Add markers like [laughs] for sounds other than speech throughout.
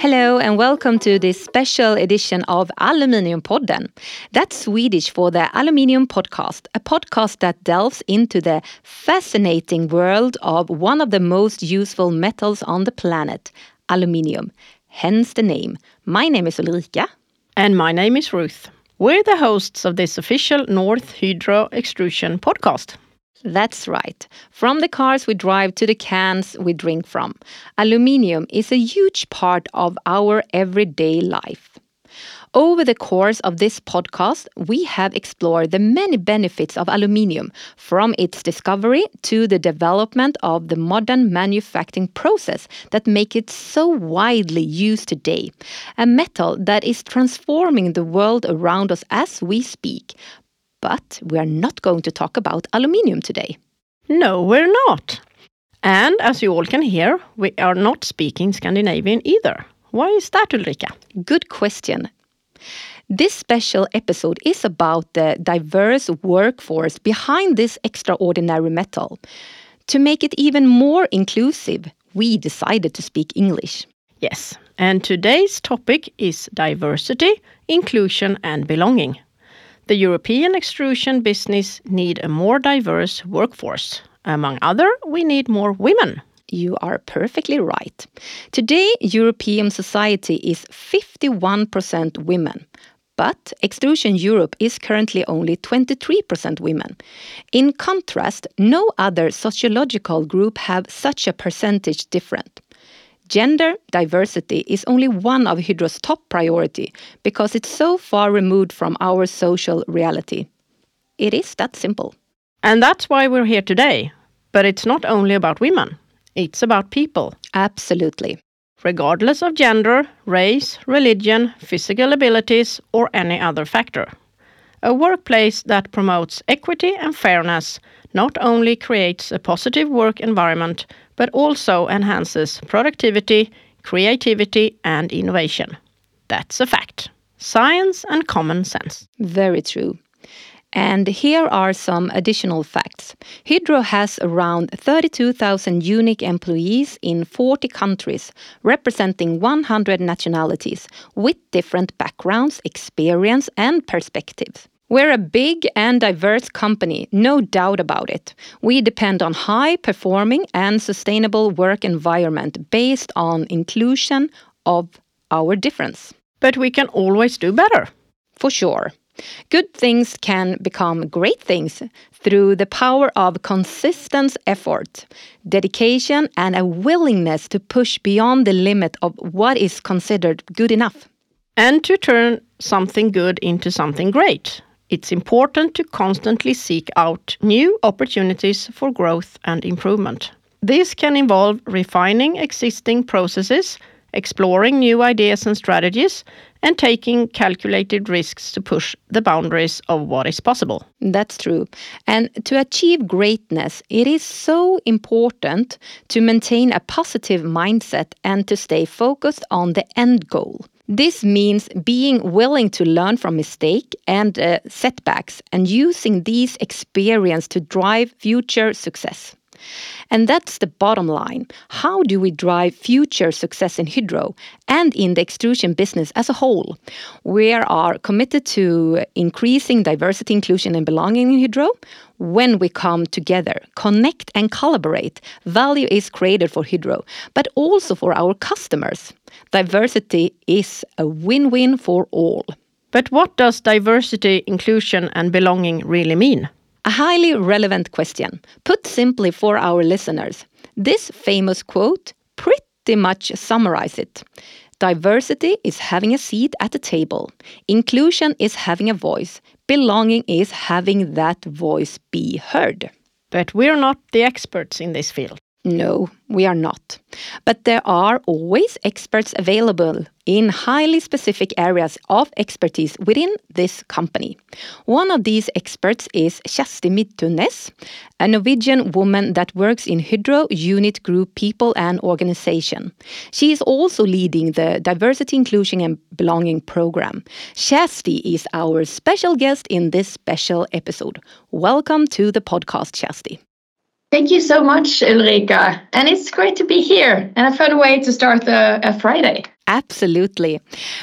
Hello and welcome to this special edition of Aluminiumpodden. That's Swedish for the Aluminium Podcast, a podcast that delves into the fascinating world of one of the most useful metals on the planet, aluminium. Hence the name. My name is Ulrika. And my name is Ruth. We're the hosts of this official Norsk Hydro Extrusion podcast. That's right. From the cars we drive to the cans we drink from, aluminium is a huge part of our everyday life. Over the course of this podcast, we have explored the many benefits of aluminium, from its discovery to the development of the modern manufacturing process that make it so widely used today. A metal that is transforming the world around us as we speak, but we are not going to talk about aluminium today. No, we're not. And as you all can hear, we are not speaking Scandinavian either. Why is that, Ulrika? Good question. This special episode is about the diverse workforce behind this extraordinary metal. To make it even more inclusive, we decided to speak English. Yes, and today's topic is diversity, inclusion, and belonging. The European extrusion business need a more diverse workforce. Among other, we need more women. You are perfectly right. Today, European society is 51% women, but Extrusion Europe is currently only 23% women. In contrast, no other sociological group have such a percentage different. Gender diversity is only one of Hydro's top priority because it's so far removed from our social reality. It is that simple. And that's why we're here today. But it's not only about women, it's about people. Absolutely. Regardless of gender, race, religion, physical abilities, or any other factor. A workplace that promotes equity and fairness not only creates a positive work environment, but also enhances productivity, creativity, and innovation. That's a fact. Science and common sense. Very true. And here are some additional facts. Hydro has around 32,000 unique employees in 40 countries, representing 100 nationalities, with different backgrounds, experience, and perspectives. We're a big and diverse company, no doubt about it. We depend on high performing and sustainable work environment based on inclusion of our difference. But we can always do better. For sure. Good things can become great things through the power of consistent effort, dedication, and a willingness to push beyond the limit of what is considered good enough. And to turn something good into something great it's important to constantly seek out new opportunities for growth and improvement. This can involve refining existing processes, exploring new ideas and strategies, and taking calculated risks to push the boundaries of what is possible. That's true. And to achieve greatness, it is so important to maintain a positive mindset and to stay focused on the end goal. This means being willing to learn from mistake and uh, setbacks and using these experience to drive future success. And that's the bottom line. How do we drive future success in Hydro and in the extrusion business as a whole? We are committed to increasing diversity, inclusion, and belonging in Hydro. When we come together, connect, and collaborate, value is created for Hydro, but also for our customers. Diversity is a win win for all. But what does diversity, inclusion, and belonging really mean? A highly relevant question. Put simply for our listeners, this famous quote pretty much summarizes it. Diversity is having a seat at the table. Inclusion is having a voice. Belonging is having that voice be heard. But we're not the experts in this field. No, we are not. But there are always experts available in highly specific areas of expertise within this company. One of these experts is Kjersti Midtunes, a Norwegian woman that works in Hydro Unit Group People and Organization. She is also leading the Diversity, Inclusion and Belonging program. Kjersti is our special guest in this special episode. Welcome to the podcast, Kjersti. Thank you so much, Ulrika. And it's great to be here. And a fun way to start a, a Friday. Absolutely.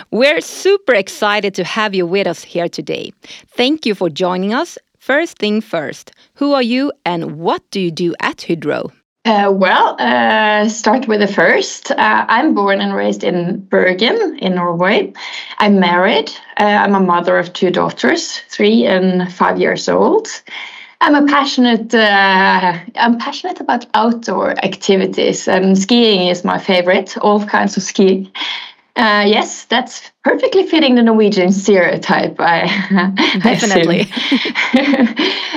We're super excited to have you with us here today. Thank you for joining us. First thing first, who are you and what do you do at Hydro? Uh, well, uh, start with the first. Uh, I'm born and raised in Bergen in Norway. I'm married. Uh, I'm a mother of two daughters, three and five years old. I'm a passionate. Uh, I'm passionate about outdoor activities, and skiing is my favorite. All kinds of skiing. Uh, yes, that's perfectly fitting the Norwegian stereotype. I, [laughs] Definitely. [laughs]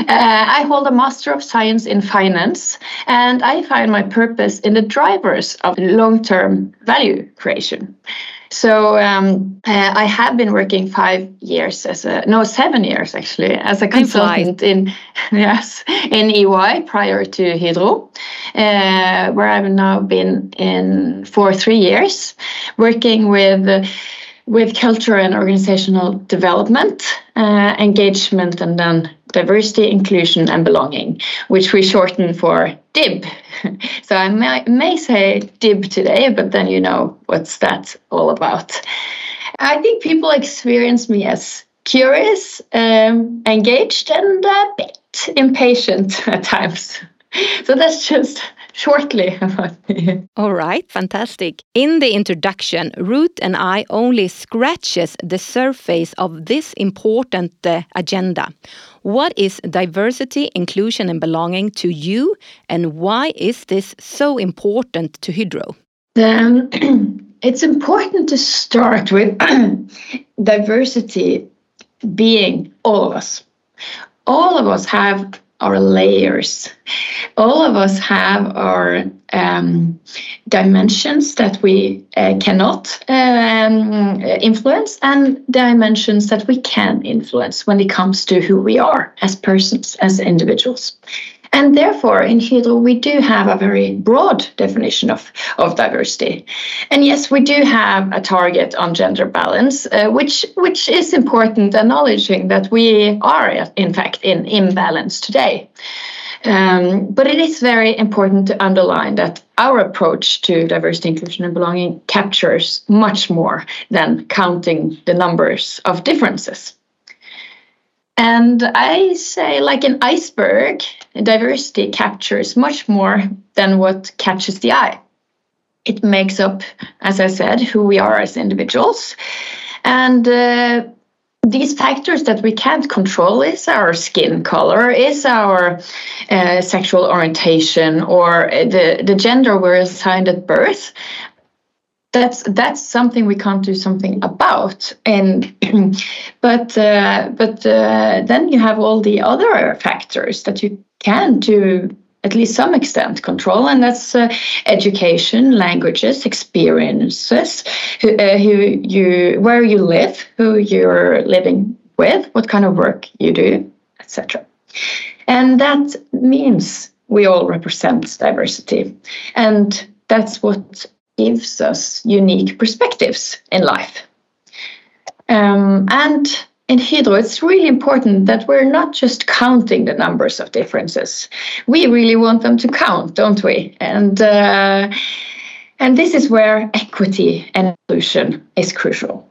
uh, I hold a Master of Science in Finance, and I find my purpose in the drivers of long term value creation. So um, uh, I have been working five years as a no seven years actually as a consultant in [laughs] yes in EY prior to Hydro, uh, where I've now been in for three years, working with. Uh, with culture and organizational development, uh, engagement, and then diversity, inclusion, and belonging, which we shorten for DIB. [laughs] so I may, may say DIB today, but then you know what's that all about. I think people experience me as curious, um, engaged, and a bit impatient [laughs] at times. So that's just shortly about. [laughs] All right, fantastic. In the introduction, Ruth and I only scratches the surface of this important uh, agenda. What is diversity, inclusion and belonging to you and why is this so important to Hydro? Um, [clears throat] it's important to start with [clears throat] diversity being all of us. All of us have our layers. All of us have our um, dimensions that we uh, cannot um, influence and dimensions that we can influence when it comes to who we are as persons, as individuals. And therefore, in Hydro, we do have a very broad definition of, of diversity. And yes, we do have a target on gender balance, uh, which, which is important, acknowledging that we are, in fact, in imbalance today. Um, but it is very important to underline that our approach to diversity, inclusion, and belonging captures much more than counting the numbers of differences. And I say, like an iceberg, diversity captures much more than what catches the eye. It makes up, as I said, who we are as individuals. And uh, these factors that we can't control is our skin color, is our uh, sexual orientation, or the, the gender we're assigned at birth, that's that's something we can't do something about. And [clears throat] but uh, but uh, then you have all the other factors that you can to at least some extent control and that's uh, education languages experiences who, uh, who you where you live who you're living with what kind of work you do etc and that means we all represent diversity. And that's what gives us unique perspectives in life. Um, and in Hydro, it's really important that we're not just counting the numbers of differences. We really want them to count, don't we? And uh, and this is where equity and inclusion is crucial.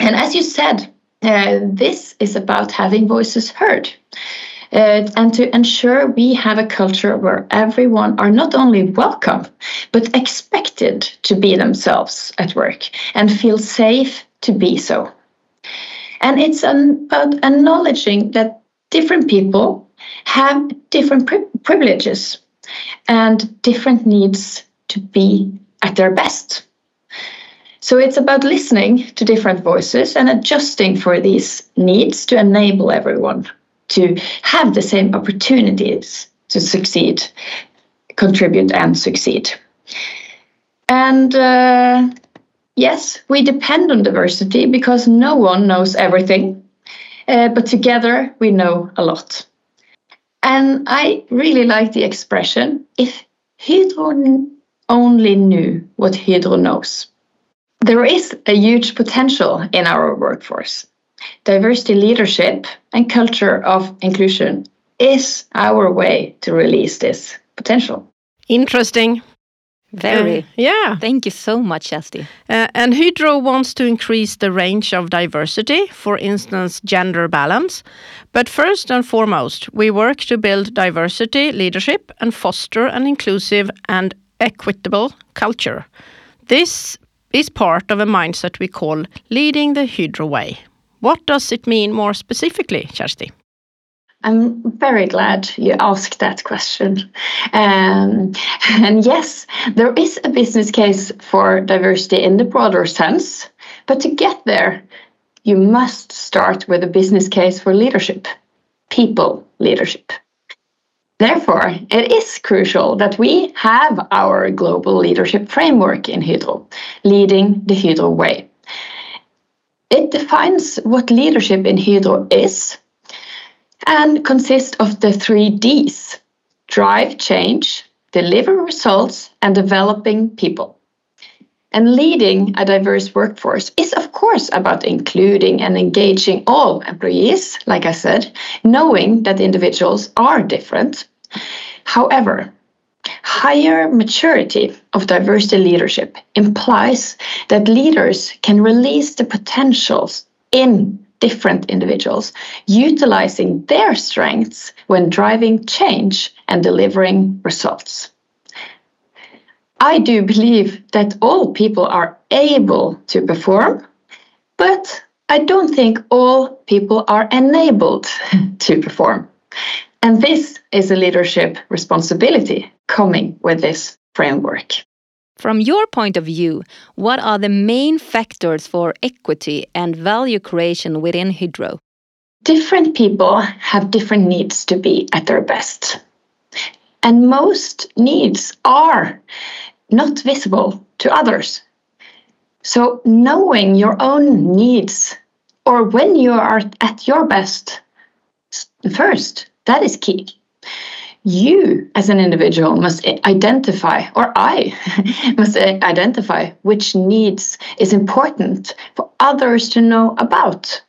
And as you said, uh, this is about having voices heard uh, and to ensure we have a culture where everyone are not only welcome but expected to be themselves at work and feel safe to be so. And it's about acknowledging that different people have different pri- privileges and different needs to be at their best. So it's about listening to different voices and adjusting for these needs to enable everyone to have the same opportunities to succeed, contribute, and succeed. And uh, yes, we depend on diversity because no one knows everything, uh, but together we know a lot. And I really like the expression if Hydro only knew what Hydro knows. There is a huge potential in our workforce diversity leadership and culture of inclusion is our way to release this potential. Interesting. Very. Uh, yeah. Thank you so much, Esti. Uh, and Hydro wants to increase the range of diversity, for instance, gender balance. But first and foremost, we work to build diversity leadership and foster an inclusive and equitable culture. This is part of a mindset we call leading the Hydro way. What does it mean more specifically, Kjersti? I'm very glad you asked that question. Um, [laughs] and yes, there is a business case for diversity in the broader sense, but to get there, you must start with a business case for leadership, people leadership. Therefore, it is crucial that we have our global leadership framework in Hydro, leading the Hydro way. It defines what leadership in Hydro is and consists of the three Ds drive change, deliver results, and developing people. And leading a diverse workforce is, of course, about including and engaging all employees, like I said, knowing that individuals are different. However, higher maturity of diversity leadership implies that leaders can release the potentials in different individuals, utilizing their strengths when driving change and delivering results. I do believe that all people are able to perform, but I don't think all people are enabled [laughs] to perform. And this is a leadership responsibility coming with this framework. From your point of view, what are the main factors for equity and value creation within Hydro? Different people have different needs to be at their best. And most needs are not visible to others. So, knowing your own needs or when you are at your best first, that is key. You as an individual must identify or i [laughs] must identify which needs is important for others to know about.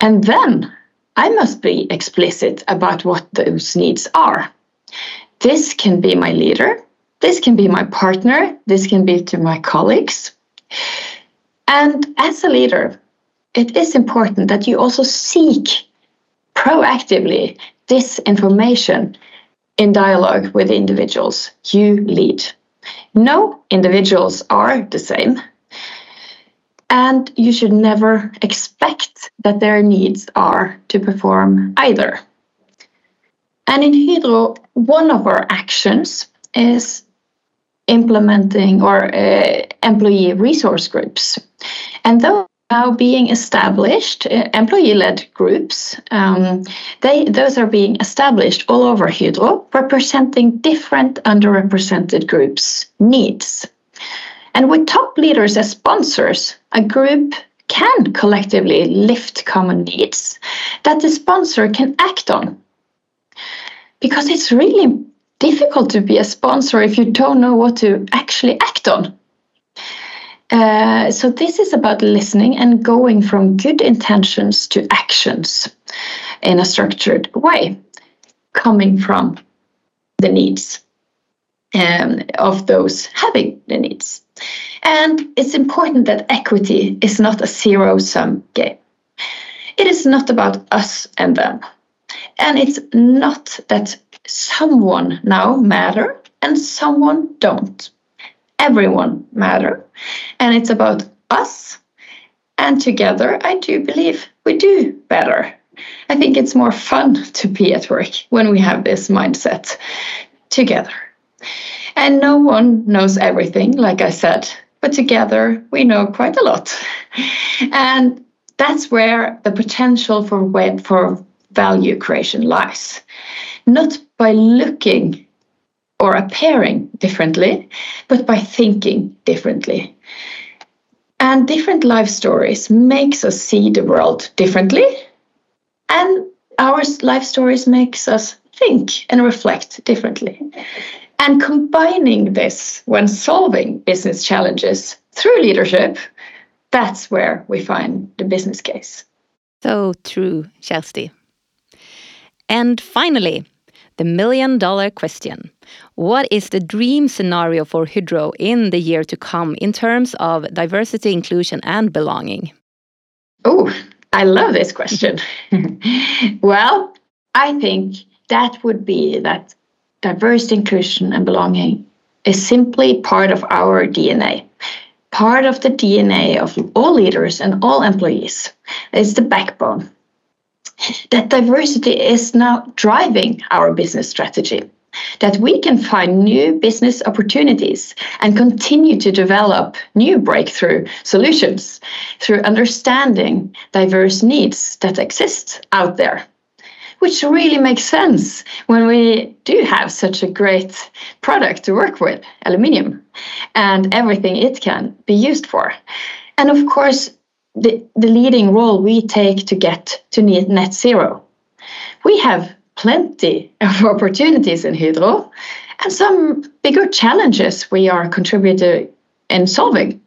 And then i must be explicit about what those needs are. This can be my leader. This can be my partner. This can be to my colleagues. And as a leader it is important that you also seek proactively this information in dialogue with individuals you lead. No individuals are the same, and you should never expect that their needs are to perform either. And in Hydro, one of our actions is implementing or uh, employee resource groups. And those now being established, uh, employee-led groups. Um, they those are being established all over Hydro, representing different underrepresented groups' needs. And with top leaders as sponsors, a group can collectively lift common needs that the sponsor can act on. Because it's really difficult to be a sponsor if you don't know what to actually act on. Uh, so this is about listening and going from good intentions to actions in a structured way, coming from the needs um, of those having the needs. And it's important that equity is not a zero sum game. It is not about us and them. And it's not that someone now matter and someone don't everyone matter. And it's about us. And together, I do believe we do better. I think it's more fun to be at work when we have this mindset together. And no one knows everything, like I said, but together we know quite a lot. And that's where the potential for for value creation lies. Not by looking or appearing differently, but by thinking differently. And different life stories makes us see the world differently, and our life stories makes us think and reflect differently. And combining this when solving business challenges through leadership, that's where we find the business case. So true, Kjersti. And finally, the million dollar question. What is the dream scenario for Hydro in the year to come in terms of diversity, inclusion, and belonging? Oh, I love this question. [laughs] well, I think that would be that diversity, inclusion, and belonging is simply part of our DNA, part of the DNA of all leaders and all employees. It's the backbone. That diversity is now driving our business strategy. That we can find new business opportunities and continue to develop new breakthrough solutions through understanding diverse needs that exist out there which really makes sense when we do have such a great product to work with, aluminium, and everything it can be used for. And of course, the, the leading role we take to get to net zero. We have plenty of [laughs] opportunities in Hydro and some bigger challenges we are contributing in solving.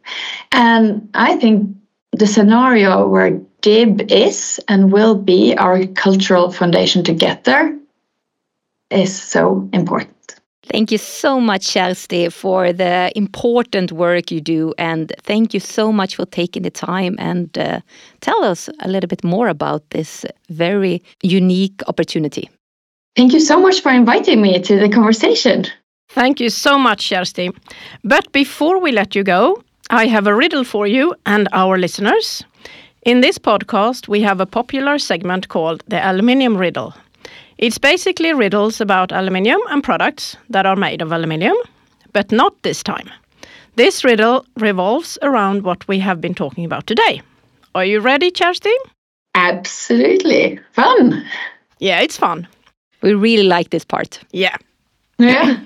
And I think the scenario where DIB is and will be our cultural foundation to get there is so important. Thank you so much, Kjersti, for the important work you do. And thank you so much for taking the time and uh, tell us a little bit more about this very unique opportunity. Thank you so much for inviting me to the conversation. Thank you so much, Kjersti. But before we let you go, I have a riddle for you and our listeners. In this podcast, we have a popular segment called the Aluminium Riddle. It's basically riddles about aluminium and products that are made of aluminium, but not this time. This riddle revolves around what we have been talking about today. Are you ready, Kjersti? Absolutely. Fun. Yeah, it's fun. We really like this part. Yeah. Yeah.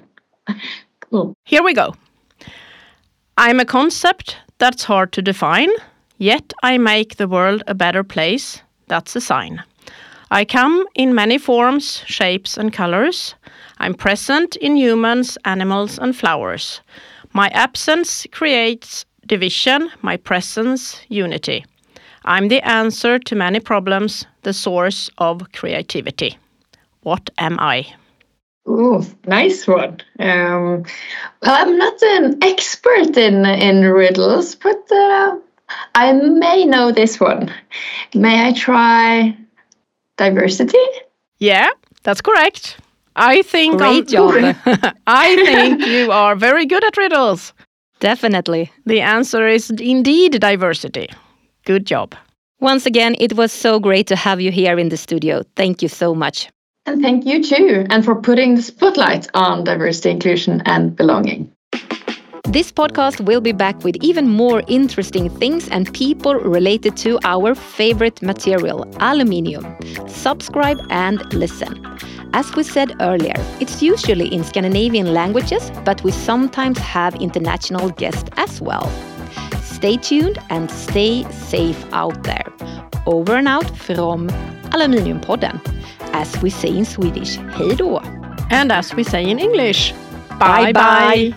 cool. Here we go. I'm a concept that's hard to define Yet I make the world a better place, that's a sign. I come in many forms, shapes, and colors. I'm present in humans, animals, and flowers. My absence creates division, my presence, unity. I'm the answer to many problems, the source of creativity. What am I? Oh, nice one. Um, well, I'm not an expert in in riddles, but uh, I may know this one. May I try diversity? Yeah, that's correct. I think Great job. [laughs] I think [laughs] you are very good at riddles. Definitely. The answer is indeed diversity. Good job. Once again, it was so great to have you here in the studio. Thank you so much. And thank you too, and for putting the spotlight on diversity, inclusion, and belonging. This podcast will be back with even more interesting things and people related to our favorite material, aluminium. Subscribe and listen. As we said earlier, it's usually in Scandinavian languages, but we sometimes have international guests as well. Stay tuned and stay safe out there. Over and out from Aluminiumpodden. As we say in Swedish, hej då! And as we say in English, Bye bye.